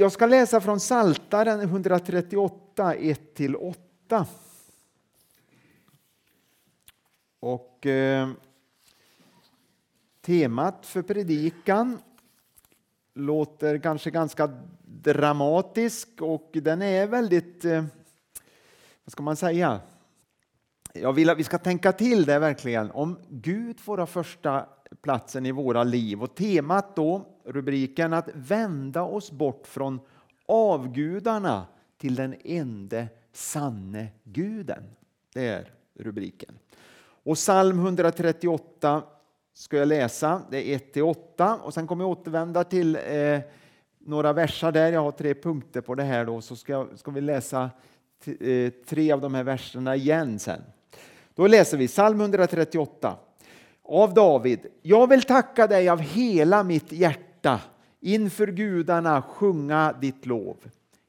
Jag ska läsa från Saltaren 138, 1-8. Och eh, temat för predikan låter kanske ganska dramatisk och den är väldigt, eh, vad ska man säga? Jag vill att vi ska tänka till det verkligen. Om Gud får ha första platsen i våra liv och temat då, rubriken att vända oss bort från avgudarna till den ende sanne guden. Det är rubriken. Och psalm 138 ska jag läsa, det är 1-8 och sen kommer jag återvända till eh, några versar där. Jag har tre punkter på det här då, så ska, ska vi läsa eh, tre av de här verserna igen sen. Då läser vi psalm 138 av David. Jag vill tacka dig av hela mitt hjärta inför gudarna sjunga ditt lov.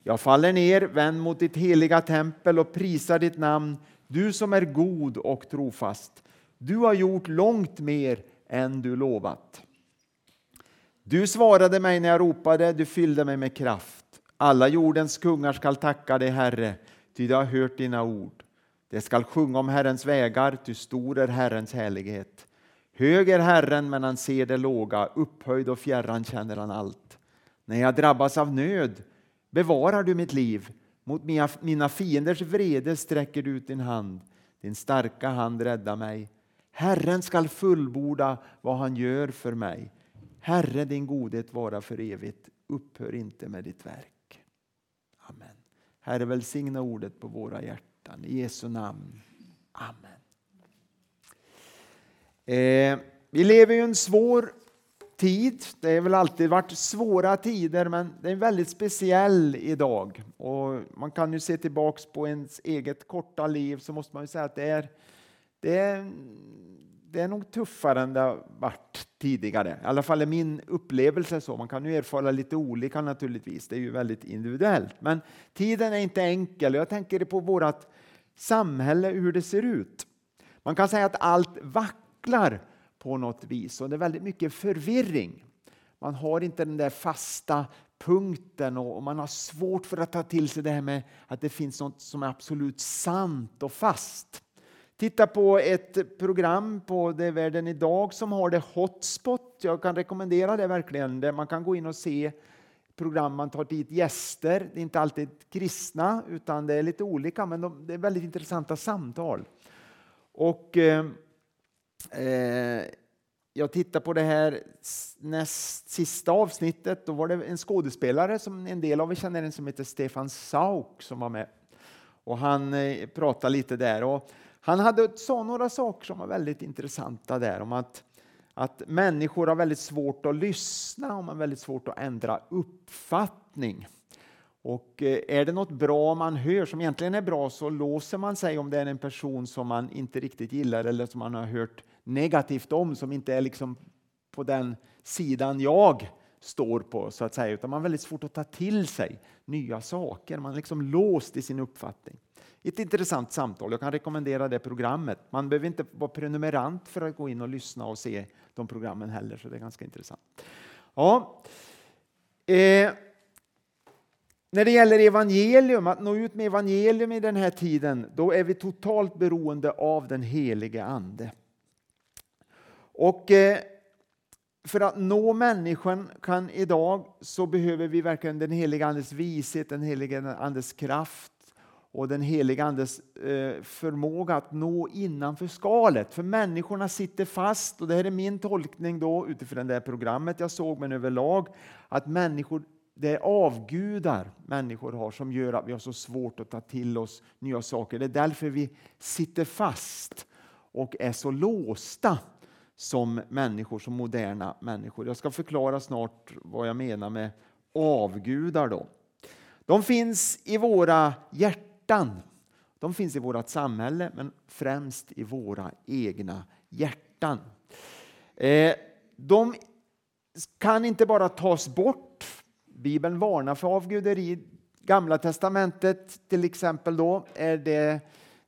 Jag faller ner, vänd mot ditt heliga tempel och prisar ditt namn, du som är god och trofast. Du har gjort långt mer än du lovat. Du svarade mig när jag ropade, du fyllde mig med kraft. Alla jordens kungar skall tacka dig, Herre, ty de har hört dina ord. De skall sjunga om Herrens vägar, ty stor är Herrens härlighet. Hög är Herren, men han ser det låga, upphöjd och fjärran känner han allt. När jag drabbas av nöd bevarar du mitt liv. Mot mina, mina fienders vrede sträcker du ut din hand. Din starka hand räddar mig. Herren skall fullborda vad han gör för mig. Herre, din godhet vara för evigt. Upphör inte med ditt verk. Amen. Herre, välsigna ordet på våra hjärtan. I Jesu namn. Amen. Eh, vi lever i en svår tid. Det har väl alltid varit svåra tider, men det är väldigt speciell idag. Och man kan ju se tillbaks på ens eget korta liv så måste man ju säga att det är, det är, det är nog tuffare än det har varit tidigare. I alla fall är min upplevelse så. Man kan ju erfara lite olika naturligtvis. Det är ju väldigt individuellt. Men tiden är inte enkel. Jag tänker på vårt samhälle, hur det ser ut. Man kan säga att allt vackert vacklar på något vis och det är väldigt mycket förvirring. Man har inte den där fasta punkten och man har svårt för att ta till sig det här med att det finns något som är absolut sant och fast. Titta på ett program på Det är världen idag som har det Hotspot. Jag kan rekommendera det verkligen. Där man kan gå in och se program, man tar dit gäster. Det är inte alltid kristna utan det är lite olika men de, det är väldigt intressanta samtal. Och eh, eh jag tittar på det här näst sista avsnittet. Då var det en skådespelare som en del av er känner som heter Stefan Sauk som var med. Och han eh, pratade lite där. Och han hade, sa några saker som var väldigt intressanta där om att, att människor har väldigt svårt att lyssna och man har väldigt svårt att ändra uppfattning. Och eh, är det något bra man hör som egentligen är bra så låser man sig om det är en person som man inte riktigt gillar eller som man har hört negativt om som inte är liksom på den sidan jag står på så att säga utan man har väldigt svårt att ta till sig nya saker. Man är liksom låst i sin uppfattning. Ett intressant samtal. Jag kan rekommendera det programmet. Man behöver inte vara prenumerant för att gå in och lyssna och se de programmen heller, så det är ganska intressant. Ja. Eh. När det gäller evangelium, att nå ut med evangelium i den här tiden, då är vi totalt beroende av den helige Ande. Och eh, för att nå människan kan idag så behöver vi verkligen den helige Andes vishet, den helige Andes kraft och den helige Andes eh, förmåga att nå innanför skalet. För människorna sitter fast och det här är min tolkning då utifrån det här programmet jag såg men överlag att människor det är avgudar människor har som gör att vi har så svårt att ta till oss nya saker. Det är därför vi sitter fast och är så låsta som människor, som moderna människor. Jag ska förklara snart vad jag menar med avgudar. Då. De finns i våra hjärtan. De finns i vårt samhälle, men främst i våra egna hjärtan. Eh, de kan inte bara tas bort. Bibeln varnar för avguderi. Gamla testamentet till exempel då är det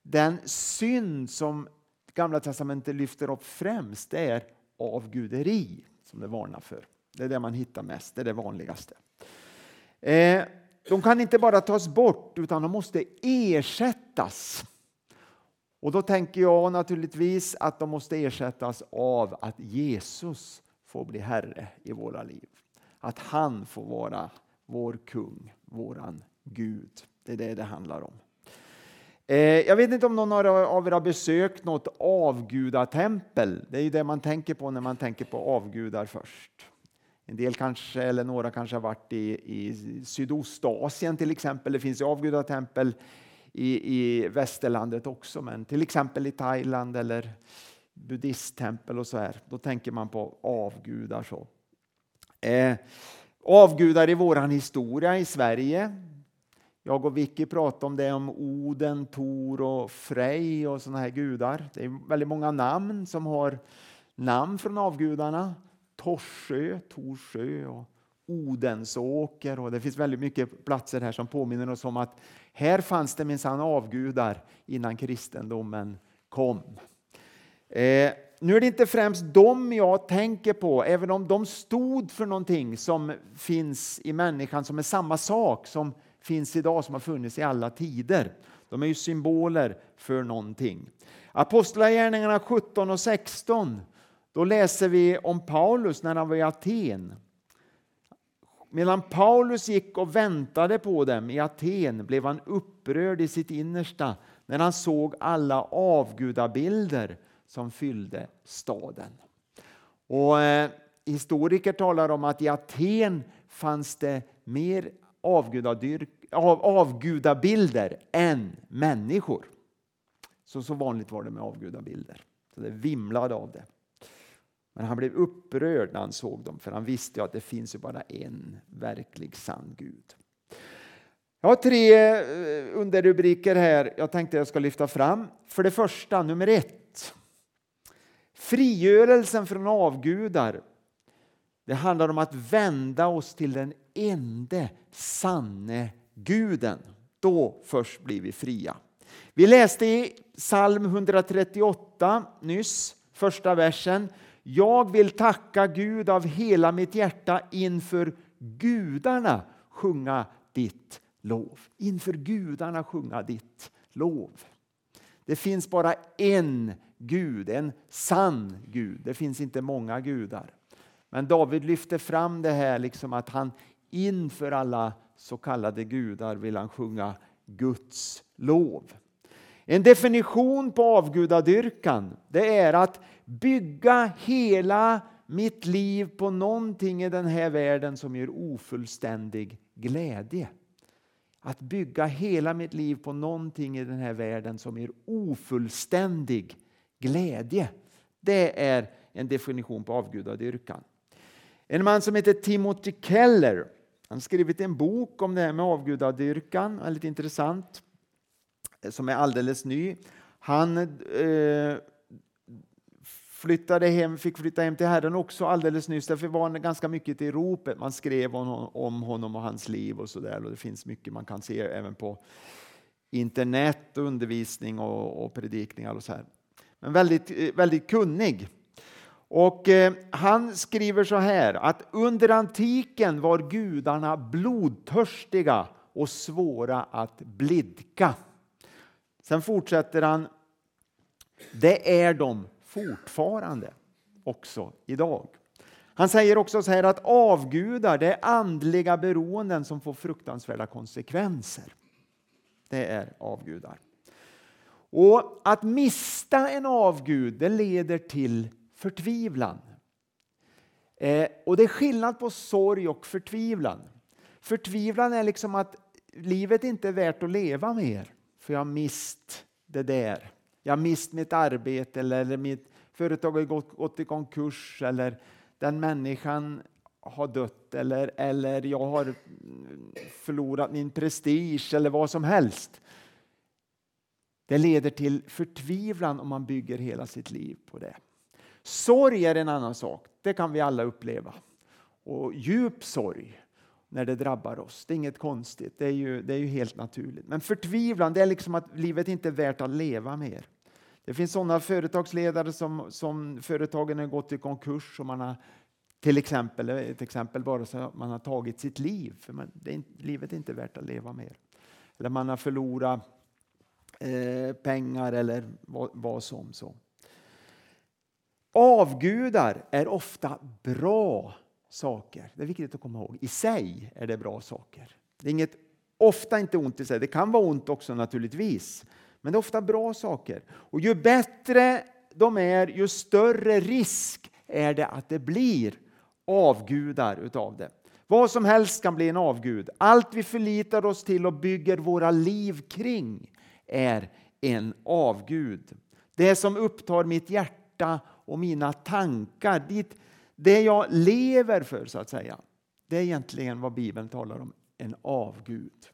den synd som Gamla testamentet lyfter upp främst det är avguderi som det varnar för. Det är det man hittar mest, det är det vanligaste. Eh, de kan inte bara tas bort utan de måste ersättas. Och då tänker jag naturligtvis att de måste ersättas av att Jesus får bli Herre i våra liv. Att han får vara vår kung, våran Gud. Det är det det handlar om. Eh, jag vet inte om någon av er har besökt något avgudatempel. Det är ju det man tänker på när man tänker på avgudar först. En del kanske, eller några kanske har varit i, i Sydostasien till exempel. Det finns avgudatempel i, i västerlandet också, men till exempel i Thailand eller buddhisttempel och så här. Då tänker man på avgudar. så. Eh, avgudar i vår historia i Sverige. Jag och Vicky pratade om det, om Oden, Tor och Frej och sådana här gudar. Det är väldigt många namn som har namn från avgudarna. Torsö, Torsö och Odensåker och det finns väldigt mycket platser här som påminner oss om att här fanns det minsann avgudar innan kristendomen kom. Eh, nu är det inte främst dem jag tänker på, även om de stod för någonting som finns i människan som är samma sak som finns idag, som har funnits i alla tider. De är ju symboler för någonting. Apostlagärningarna 17 och 16 då läser vi om Paulus när han var i Aten. Medan Paulus gick och väntade på dem i Aten blev han upprörd i sitt innersta när han såg alla avgudabilder som fyllde staden. Och, eh, historiker talar om att i Aten fanns det mer av, avgudabilder än människor. Så, så vanligt var det med avgudabilder. Så det vimlade av det. Men han blev upprörd när han såg dem, för han visste att det finns ju bara en verklig sann Gud. Jag har tre eh, underrubriker här jag tänkte jag ska lyfta fram. För det första, nummer ett. Frigörelsen från avgudar. Det handlar om att vända oss till den ende sanne guden. Då först blir vi fria. Vi läste i psalm 138 nyss, första versen. Jag vill tacka Gud av hela mitt hjärta inför gudarna sjunga ditt lov. Inför gudarna sjunga ditt lov. Det finns bara en Gud, en sann Gud. Det finns inte många gudar. Men David lyfter fram det här liksom att han inför alla så kallade gudar vill han sjunga Guds lov. En definition på avgudadyrkan det är att bygga hela mitt liv på någonting i den här världen som ger ofullständig glädje. Att bygga hela mitt liv på någonting i den här världen som ger ofullständig glädje. Det är en definition på avgudadyrkan. En man som heter Timothy Keller han har skrivit en bok om det här med avgudadyrkan, väldigt intressant, eh, som är alldeles ny. Han eh, flyttade hem, fick flytta hem till Herren också alldeles nyss. Därför var han ganska mycket i ropet. Man skrev om honom och hans liv och så där. Och det finns mycket man kan se även på internet, undervisning och, och predikningar och så här. Men väldigt, eh, väldigt kunnig. Och eh, han skriver så här att under antiken var gudarna blodtörstiga och svåra att blidka. Sen fortsätter han. Det är de fortfarande också idag. Han säger också så här att avgudar det är andliga beroenden som får fruktansvärda konsekvenser. Det är avgudar. Och att mista en avgud det leder till förtvivlan. Eh, och det är skillnad på sorg och förtvivlan. Förtvivlan är liksom att livet inte är värt att leva mer för jag har mist det där. Jag har mist mitt arbete eller mitt företag har gått, gått i konkurs eller den människan har dött eller, eller jag har förlorat min prestige eller vad som helst. Det leder till förtvivlan om man bygger hela sitt liv på det. Sorg är en annan sak. Det kan vi alla uppleva. Och djup sorg när det drabbar oss. Det är inget konstigt, det är ju, det är ju helt naturligt. Men förtvivlan, det är liksom att livet inte är värt att leva mer. Det finns sådana företagsledare som, som företagen har gått i konkurs och man har Till exempel, ett exempel bara så att man har tagit sitt liv, för man, det är, livet är inte värt att leva mer. Eller man har förlorat eh, pengar eller vad, vad som så. Avgudar är ofta bra saker. Det är viktigt att komma ihåg. I sig är det bra saker. Det är inget, ofta inte ont i sig. Det kan vara ont också naturligtvis. Men det är ofta bra saker. Och ju bättre de är, ju större risk är det att det blir avgudar utav det. Vad som helst kan bli en avgud. Allt vi förlitar oss till och bygger våra liv kring är en avgud. Det som upptar mitt hjärta och mina tankar, dit, det jag lever för så att säga. Det är egentligen vad Bibeln talar om, en avgud.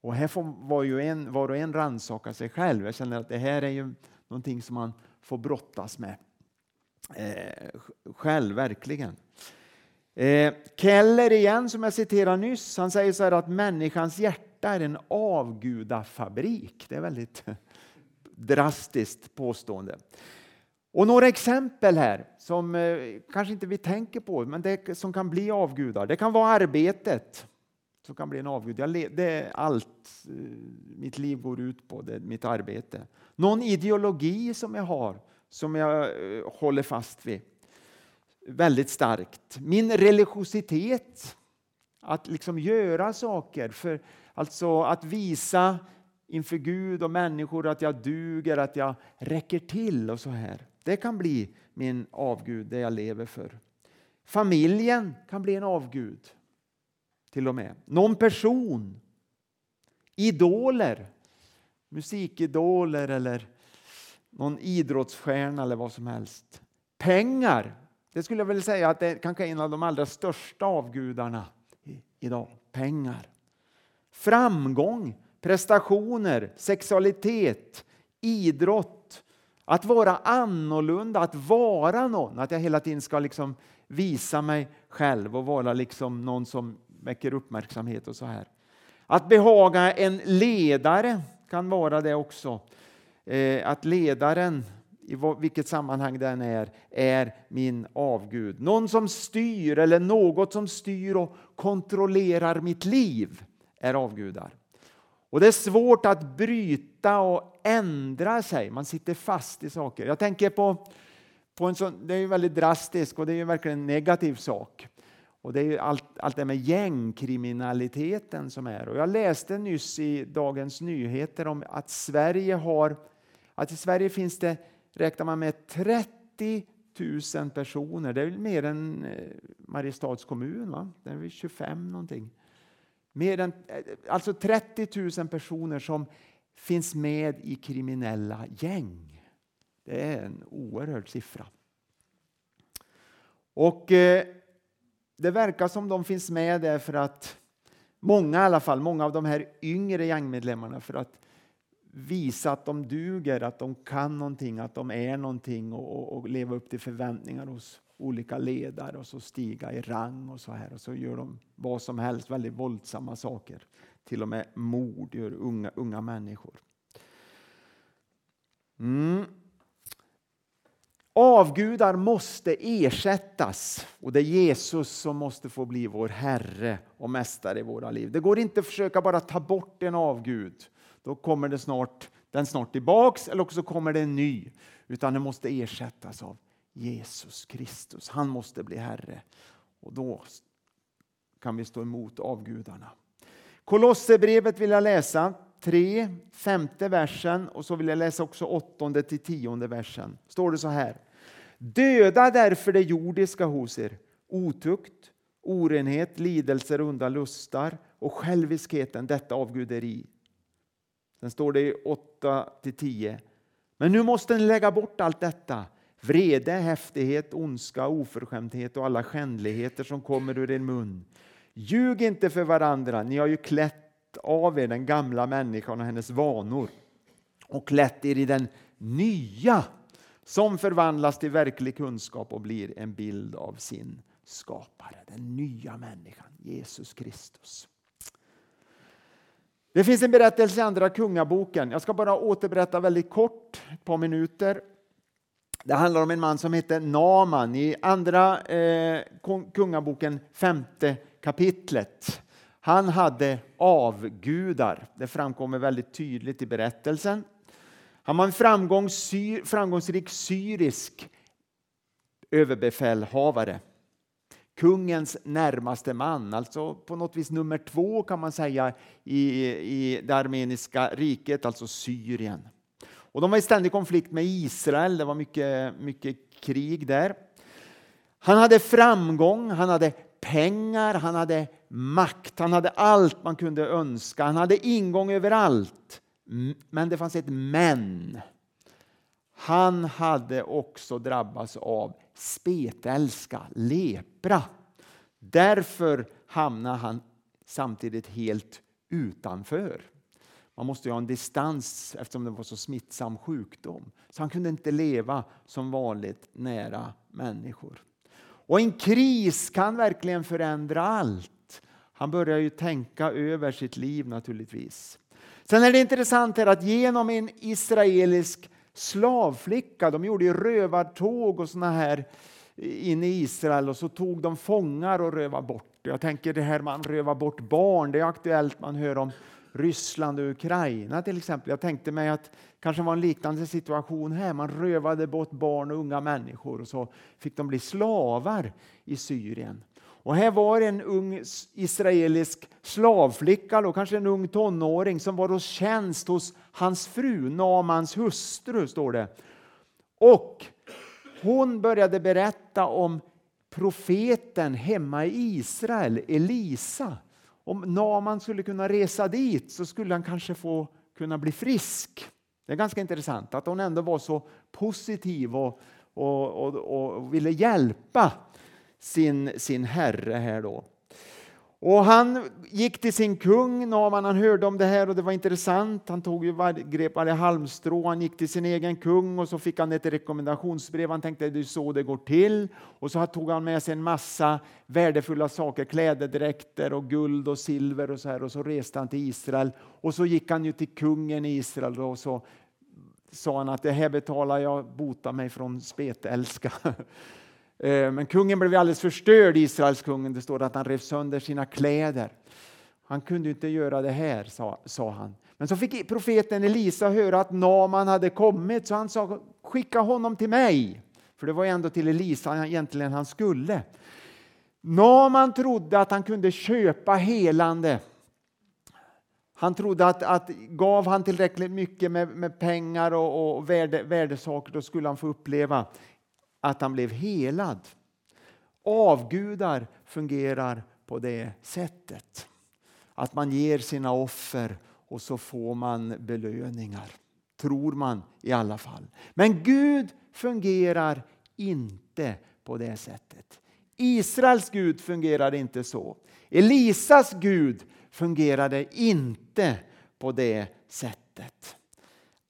Och här får var, ju en, var och en rannsaka sig själv. Jag känner att det här är ju någonting som man får brottas med eh, själv, verkligen. Eh, Keller igen, som jag citerade nyss, han säger så här att människans hjärta är en avgudafabrik. Det är väldigt drastiskt påstående. Och några exempel här som eh, kanske inte vi tänker på, men det som kan bli avgudar. Det kan vara arbetet som kan bli en avgud. det är allt eh, mitt liv går ut på, det är mitt arbete. Någon ideologi som jag har, som jag eh, håller fast vid väldigt starkt. Min religiositet, att liksom göra saker, för, alltså att visa inför Gud och människor att jag duger, att jag räcker till och så här. Det kan bli min avgud, det jag lever för. Familjen kan bli en avgud, till och med. Någon person. Idoler. Musikidoler eller någon idrottsstjärna eller vad som helst. Pengar. Det skulle jag vilja säga att det är kanske är en av de allra största avgudarna idag. Pengar. Framgång, prestationer, sexualitet, idrott, att vara annorlunda, att vara någon, att jag hela tiden ska liksom visa mig själv och vara liksom någon som väcker uppmärksamhet och så här. Att behaga en ledare kan vara det också. Eh, att ledaren, i vilket sammanhang den är, är min avgud. Någon som styr eller något som styr och kontrollerar mitt liv är avgudar. Och Det är svårt att bryta och ändra sig. Man sitter fast i saker. Jag tänker på, på en sån, det är ju väldigt drastiskt och det är ju verkligen en negativ sak. Och Det är ju allt, allt det med gängkriminaliteten som är. Och jag läste nyss i Dagens Nyheter om att Sverige har att i Sverige finns det, räknar man med 30 000 personer. Det är mer än eh, Mariestads kommun, va? det är 25 någonting. Mer än, eh, alltså 30 000 personer som finns med i kriminella gäng. Det är en oerhörd siffra. Och eh, Det verkar som de finns med därför att många i alla fall, många av de här yngre gängmedlemmarna för att visa att de duger, att de kan någonting, att de är någonting och, och, och leva upp till förväntningar hos olika ledare och så stiga i rang och så här. Och så gör de vad som helst, väldigt våldsamma saker. Till och med mord gör unga, unga människor. Mm. Avgudar måste ersättas och det är Jesus som måste få bli vår Herre och Mästare i våra liv. Det går inte att försöka bara ta bort en avgud. Då kommer det snart, den snart tillbaks eller också kommer det en ny. Utan den måste ersättas av Jesus Kristus. Han måste bli Herre. Och då kan vi stå emot avgudarna. Kolosserbrevet vill jag läsa, 3, femte versen och så vill jag läsa också åttonde till tionde versen. Står det så här. Döda därför det jordiska hos er, otukt, orenhet, lidelser, onda lustar och själviskheten, detta avguderi. Sen står det i 8 till 10. Men nu måste ni lägga bort allt detta vrede, häftighet, ondska, oförskämdhet och alla skändligheter som kommer ur er mun. Ljug inte för varandra, ni har ju klätt av er den gamla människan och hennes vanor och klätt er i den nya som förvandlas till verklig kunskap och blir en bild av sin skapare. Den nya människan, Jesus Kristus. Det finns en berättelse i Andra Kungaboken. Jag ska bara återberätta väldigt kort, ett par minuter Det handlar om en man som heter Naman i andra eh, kungaboken, femte kapitlet. Han hade avgudar. Det framkommer väldigt tydligt i berättelsen. Han var en framgångsrik syrisk överbefälhavare. Kungens närmaste man, alltså på något vis nummer två kan man säga i, i det armeniska riket, alltså Syrien. Och de var i ständig konflikt med Israel, det var mycket, mycket krig där. Han hade framgång, han hade pengar, han hade makt, han hade allt man kunde önska, han hade ingång överallt. Men det fanns ett men. Han hade också drabbats av spetälska, lepra. Därför hamnade han samtidigt helt utanför. Man måste ju ha en distans eftersom det var så smittsam sjukdom. Så han kunde inte leva som vanligt nära människor. Och en kris kan verkligen förändra allt. Han börjar ju tänka över sitt liv naturligtvis. Sen är det intressant här att genom en israelisk slavflicka, de gjorde ju rövartåg och såna här in i Israel och så tog de fångar och rövade bort. Jag tänker det här man rövar bort barn, det är aktuellt, man hör om Ryssland och Ukraina till exempel. Jag tänkte mig att det kanske var en liknande situation här. Man rövade bort barn och unga människor och så fick de bli slavar i Syrien. Och här var en ung israelisk slavflicka, då, kanske en ung tonåring, som var hos tjänst hos hans fru, Namans hustru, står det. Och hon började berätta om profeten hemma i Israel, Elisa om Naman skulle kunna resa dit så skulle han kanske få kunna bli frisk. Det är ganska intressant att hon ändå var så positiv och, och, och, och ville hjälpa sin, sin herre här då. Och han gick till sin kung, Naman, han hörde om det här och det var intressant. Han tog ju var, grep varje halmstrå, han gick till sin egen kung och så fick han ett rekommendationsbrev. Han tänkte det är så det går till. Och så tog han med sig en massa värdefulla saker, klädedräkter och guld och silver och så här. Och så reste han till Israel och så gick han ju till kungen i Israel och så sa han att det här betalar jag, bota mig från spetälska. Eh, men kungen blev alldeles förstörd, Israels kungen. Det står att han rev sönder sina kläder. Han kunde inte göra det här, sa, sa han. Men så fick profeten Elisa höra att Naman hade kommit, så han sa skicka honom till mig. För det var ändå till Elisa egentligen han skulle. Naman trodde att han kunde köpa helande. Han trodde att, att gav han tillräckligt mycket med, med pengar och, och värde, värdesaker, då skulle han få uppleva att han blev helad. Avgudar fungerar på det sättet. Att man ger sina offer och så får man belöningar. Tror man i alla fall. Men Gud fungerar inte på det sättet. Israels Gud fungerade inte så. Elisas Gud fungerade inte på det sättet.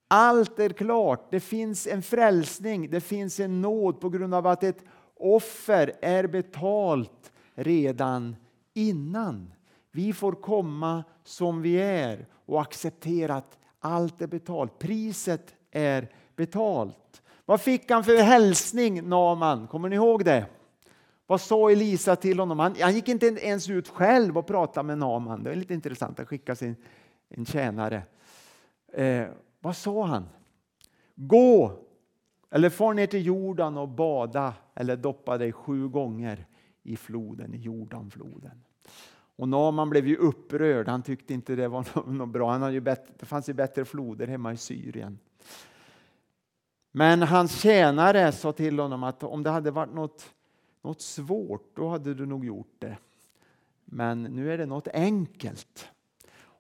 Allt är klart. Det finns en frälsning, det finns en nåd på grund av att ett offer är betalt redan innan. Vi får komma som vi är och acceptera att allt är betalt. Priset är betalt. Vad fick han för hälsning, Naman? Kommer ni ihåg det? Vad sa Elisa till honom? Han, han gick inte ens ut själv och pratade med Naman. Det är lite intressant att skicka sin en tjänare. Eh, vad sa han? Gå eller far ner till Jordan och bada eller doppa dig sju gånger i floden, i Jordanfloden. Och Naman blev ju upprörd. Han tyckte inte det var något bra. Han hade ju bättre, det fanns ju bättre floder hemma i Syrien. Men hans tjänare sa till honom att om det hade varit något, något svårt, då hade du nog gjort det. Men nu är det något enkelt.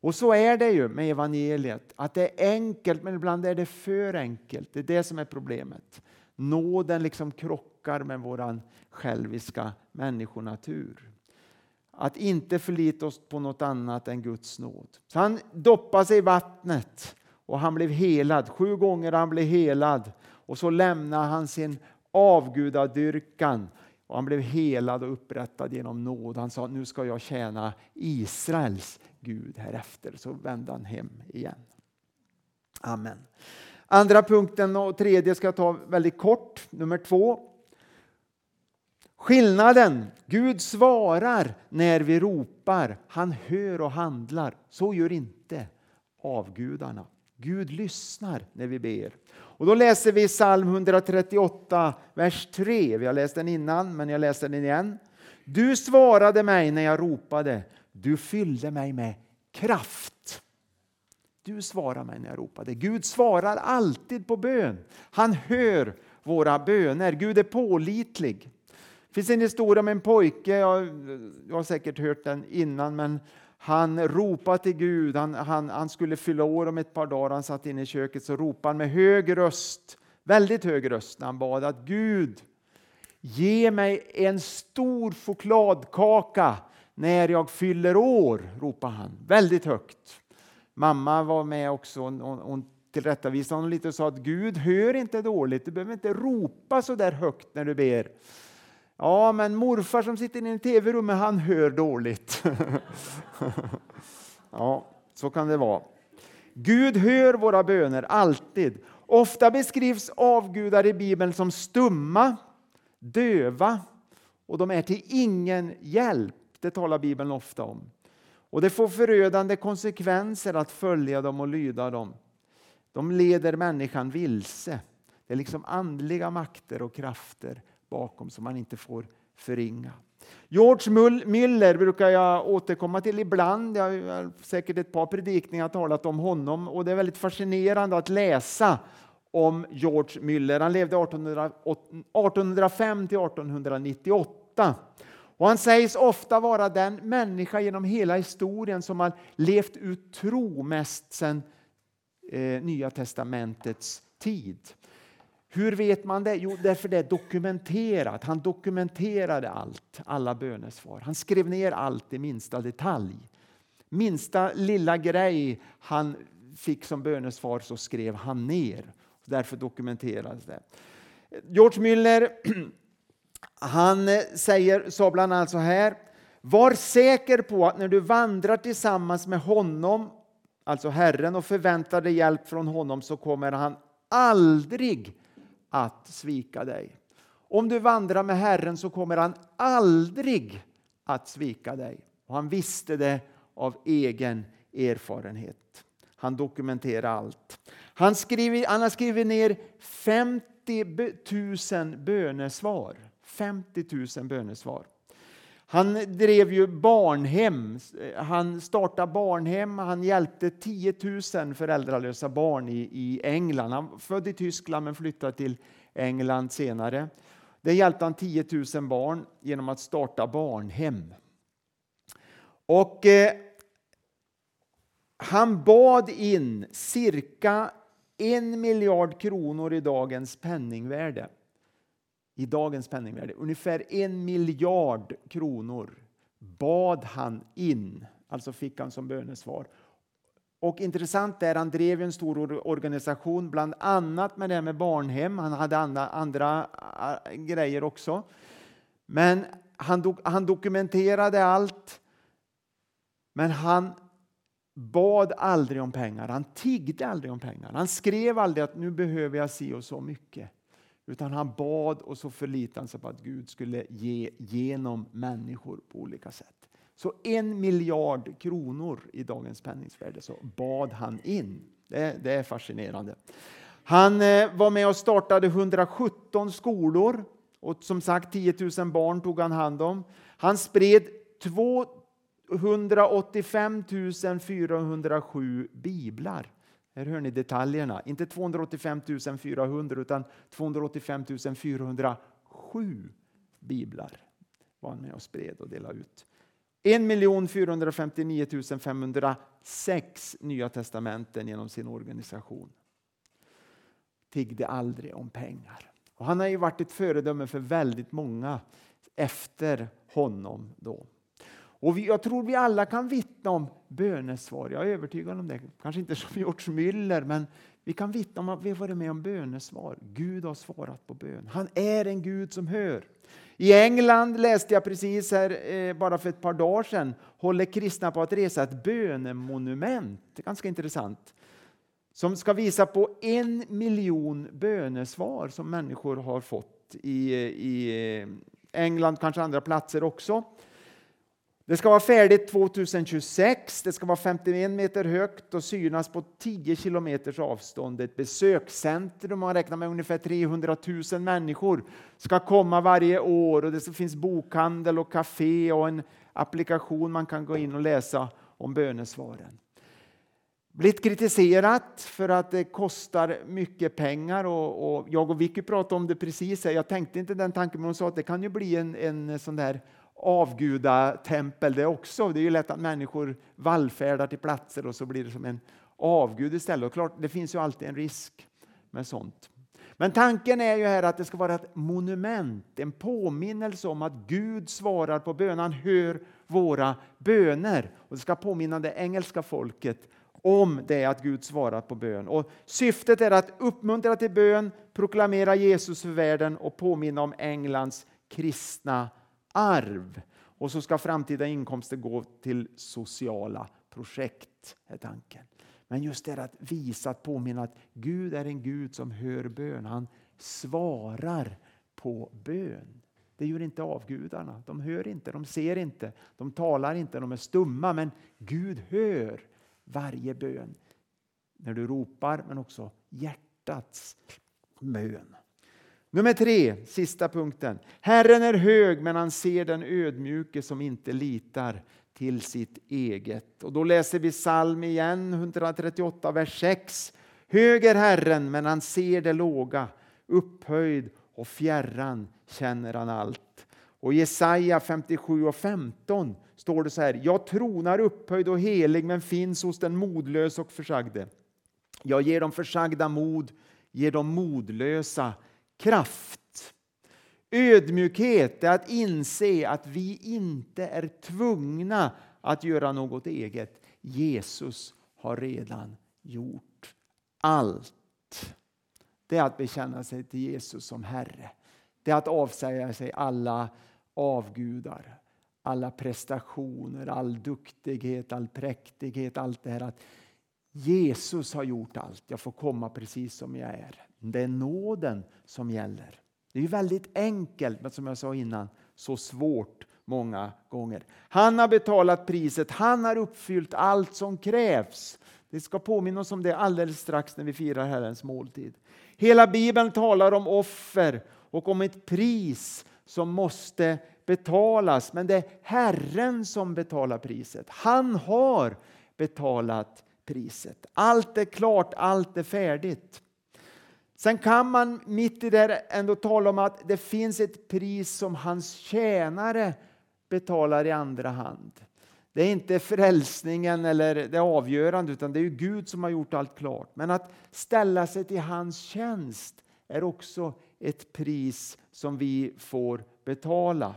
Och så är det ju med evangeliet, att det är enkelt men ibland är det för enkelt. Det är det som är problemet. Nåden liksom krockar med vår själviska människonatur. Att inte förlita oss på något annat än Guds nåd. Så han doppade sig i vattnet och han blev helad. Sju gånger han blev helad och så lämnade han sin avgudadyrkan och han blev helad och upprättad genom nåd. Han sa nu ska jag tjäna Israels Gud härefter. Så vände han hem igen. Amen. Andra punkten och tredje ska jag ta väldigt kort. Nummer två. Skillnaden. Gud svarar när vi ropar. Han hör och handlar. Så gör inte avgudarna. Gud lyssnar när vi ber. Och då läser vi psalm 138, vers 3. Vi har läst den innan, men jag läser den igen. Du svarade mig när jag ropade. Du fyllde mig med kraft. Du svarade mig när jag ropade. Gud svarar alltid på bön. Han hör våra böner. Gud är pålitlig. Det finns en historia om en pojke, jag, jag har säkert hört den innan, men han ropade till Gud. Han, han, han skulle fylla år om ett par dagar. Han satt inne i köket så ropade han med hög röst, väldigt hög röst, när han bad att Gud, ge mig en stor chokladkaka när jag fyller år, ropade han väldigt högt. Mamma var med också. Hon, hon tillrättavisade honom lite och sa att Gud hör inte dåligt. Du behöver inte ropa så där högt när du ber. Ja, men morfar som sitter i tv-rummet, han hör dåligt. ja, så kan det vara. Gud hör våra böner, alltid. Ofta beskrivs avgudar i Bibeln som stumma, döva och de är till ingen hjälp. Det talar Bibeln ofta om. Och Det får förödande konsekvenser att följa dem och lyda dem. De leder människan vilse. Det är liksom andliga makter och krafter bakom som man inte får förringa. George Müller brukar jag återkomma till ibland. Jag har säkert ett par predikningar talat om honom och det är väldigt fascinerande att läsa om George Müller. Han levde 1805 till 1898. Och han sägs ofta vara den människa genom hela historien som har levt ut tro mest sedan eh, Nya testamentets tid. Hur vet man det? Jo, därför det är dokumenterat. Han dokumenterade allt, alla bönesvar. Han skrev ner allt i minsta detalj. Minsta lilla grej han fick som bönesvar så skrev han ner. Därför dokumenteras det. George Müller han eh, säger, sa bland annat så här. Var säker på att när du vandrar tillsammans med honom, alltså Herren, och förväntar dig hjälp från honom så kommer han aldrig att svika dig. Om du vandrar med Herren så kommer han aldrig att svika dig. Och han visste det av egen erfarenhet. Han dokumenterar allt. Han, skriver, han har skrivit ner 50 000 bönesvar. 50 000 bönesvar. Han drev ju barnhem. Han startade barnhem. Han hjälpte 10 000 föräldralösa barn i, i England. Han född i Tyskland men flyttade till England senare. Där hjälpte han 10 000 barn genom att starta barnhem. Och eh, han bad in cirka en miljard kronor i dagens penningvärde i dagens penningvärde, ungefär en miljard kronor bad han in, alltså fick han som bönesvar. Och intressant är, han drev en stor organisation, bland annat med det med barnhem. Han hade andra, andra grejer också. Men han, do, han dokumenterade allt. Men han bad aldrig om pengar. Han tiggde aldrig om pengar. Han skrev aldrig att nu behöver jag si och så mycket. Utan han bad och så förlitade han sig på att Gud skulle ge genom människor på olika sätt. Så en miljard kronor i dagens penningvärde så bad han in. Det, det är fascinerande. Han eh, var med och startade 117 skolor och som sagt 10 000 barn tog han hand om. Han spred 185 407 biblar. Här hör ni detaljerna. Inte 285 400 utan 285 407 biblar var han med och spred och delade ut. 1 459 506 Nya testamenten genom sin organisation. Tiggde aldrig om pengar. Och han har ju varit ett föredöme för väldigt många efter honom. då. Och vi, jag tror vi alla kan vittna om bönesvar. Jag är övertygad om det. Kanske inte som George Müller, men vi kan vittna om att vi har varit med om bönesvar. Gud har svarat på bön. Han är en Gud som hör. I England läste jag precis här, eh, bara för ett par dagar sedan, håller kristna på att resa ett bönemonument. Det är ganska intressant. som ska visa på en miljon bönesvar som människor har fått i, eh, i eh, England, kanske andra platser också. Det ska vara färdigt 2026, det ska vara 51 meter högt och synas på 10 kilometers avstånd. Ett besökscentrum, man räknar med ungefär 300 000 människor ska komma varje år och det finns bokhandel och café och en applikation man kan gå in och läsa om bönesvaren. Blivit kritiserat för att det kostar mycket pengar och, och jag och Vicky pratade om det precis. Jag tänkte inte den tanken men hon sa att det kan ju bli en, en sån där avgudatempel det också. Det är ju lätt att människor vallfärdar till platser och så blir det som en avgud istället. Och klart, det finns ju alltid en risk med sånt. Men tanken är ju här att det ska vara ett monument, en påminnelse om att Gud svarar på bön. Han hör våra böner. Och det ska påminna det engelska folket om det att Gud svarar på bön. Och syftet är att uppmuntra till bön, proklamera Jesus för världen och påminna om Englands kristna arv. Och så ska framtida inkomster gå till sociala projekt, är tanken. Men just det att visa, att påminna att Gud är en Gud som hör bön. Han svarar på bön. Det gör inte avgudarna. De hör inte, de ser inte, de talar inte, de är stumma. Men Gud hör varje bön. När du ropar, men också hjärtats bön. Nummer tre, sista punkten. Herren är hög, men han ser den ödmjuke som inte litar till sitt eget. Och då läser vi psalm igen, 138, vers 6. Hög är Herren, men han ser det låga. Upphöjd och fjärran känner han allt. Och Jesaja 57 och 15 står det så här. Jag tronar upphöjd och helig, men finns hos den modlöse och försagde. Jag ger de försagda mod, ger de modlösa kraft. Ödmjukhet är att inse att vi inte är tvungna att göra något eget. Jesus har redan gjort allt. Det är att bekänna sig till Jesus som Herre. Det är att avsäga sig alla avgudar, alla prestationer, all duktighet, all präktighet, allt det här. Att Jesus har gjort allt, jag får komma precis som jag är. Det är nåden som gäller. Det är väldigt enkelt, men som jag sa innan, så svårt många gånger. Han har betalat priset, han har uppfyllt allt som krävs. Vi ska påminna oss om det alldeles strax när vi firar Herrens måltid. Hela Bibeln talar om offer och om ett pris som måste betalas. Men det är Herren som betalar priset. Han har betalat priset. Allt är klart, allt är färdigt. Sen kan man mitt i det ändå tala om att det finns ett pris som hans tjänare betalar i andra hand. Det är inte frälsningen eller det avgörande utan det är Gud som har gjort allt klart. Men att ställa sig till hans tjänst är också ett pris som vi får betala.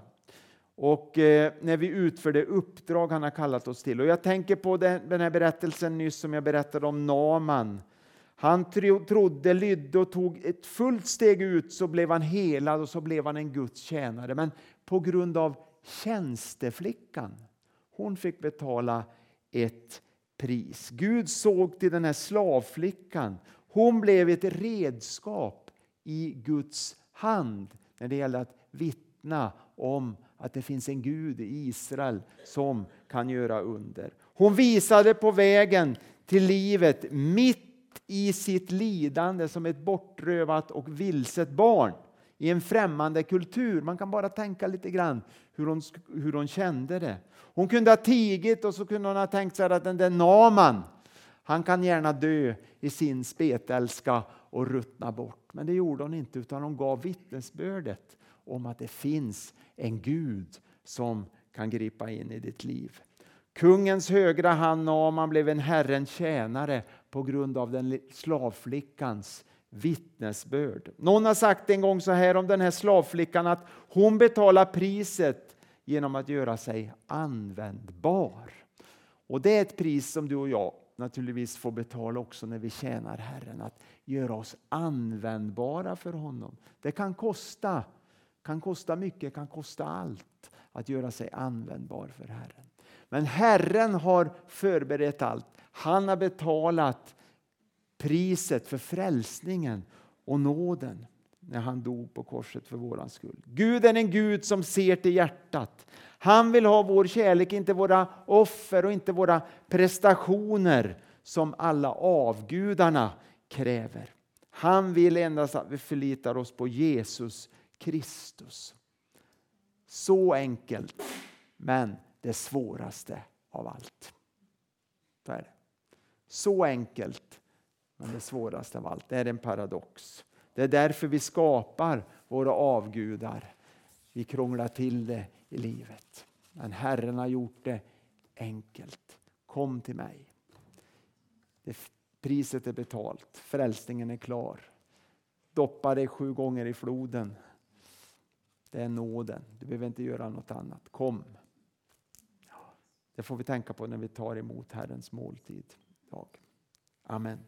Och eh, när vi utför det uppdrag han har kallat oss till. Och jag tänker på den, den här berättelsen nyss som jag berättade om Naman han trodde, lydde och tog ett fullt steg ut så blev han helad och så blev han en Guds tjänare. Men på grund av tjänsteflickan, hon fick betala ett pris. Gud såg till den här slavflickan. Hon blev ett redskap i Guds hand när det gäller att vittna om att det finns en Gud i Israel som kan göra under. Hon visade på vägen till livet mitt i sitt lidande som ett bortrövat och vilset barn i en främmande kultur. Man kan bara tänka lite grann hur hon, hur hon kände det. Hon kunde ha tigit och så kunde hon ha tänkt sig att den där Naman, han kan gärna dö i sin spetälska och ruttna bort. Men det gjorde hon inte utan hon gav vittnesbördet om att det finns en Gud som kan gripa in i ditt liv. Kungens högra hand Naman blev en Herrens tjänare på grund av den slavflickans vittnesbörd. Någon har sagt en gång så här om den här slavflickan att hon betalar priset genom att göra sig användbar. Och det är ett pris som du och jag naturligtvis får betala också när vi tjänar Herren. Att göra oss användbara för honom. Det kan kosta, kan kosta mycket, kan kosta allt att göra sig användbar för Herren. Men Herren har förberett allt. Han har betalat priset för frälsningen och nåden när han dog på korset för våran skull. Gud är en Gud som ser till hjärtat. Han vill ha vår kärlek, inte våra offer och inte våra prestationer som alla avgudarna kräver. Han vill endast att vi förlitar oss på Jesus Kristus. Så enkelt, men det svåraste av allt. Så, är det så enkelt, men det svåraste av allt. Det är en paradox. Det är därför vi skapar våra avgudar. Vi krånglar till det i livet. Men Herren har gjort det enkelt. Kom till mig. Det, priset är betalt. Frälsningen är klar. Doppa dig sju gånger i floden. Det är nåden. Du behöver inte göra något annat. Kom. Det får vi tänka på när vi tar emot Herrens måltid. Amen.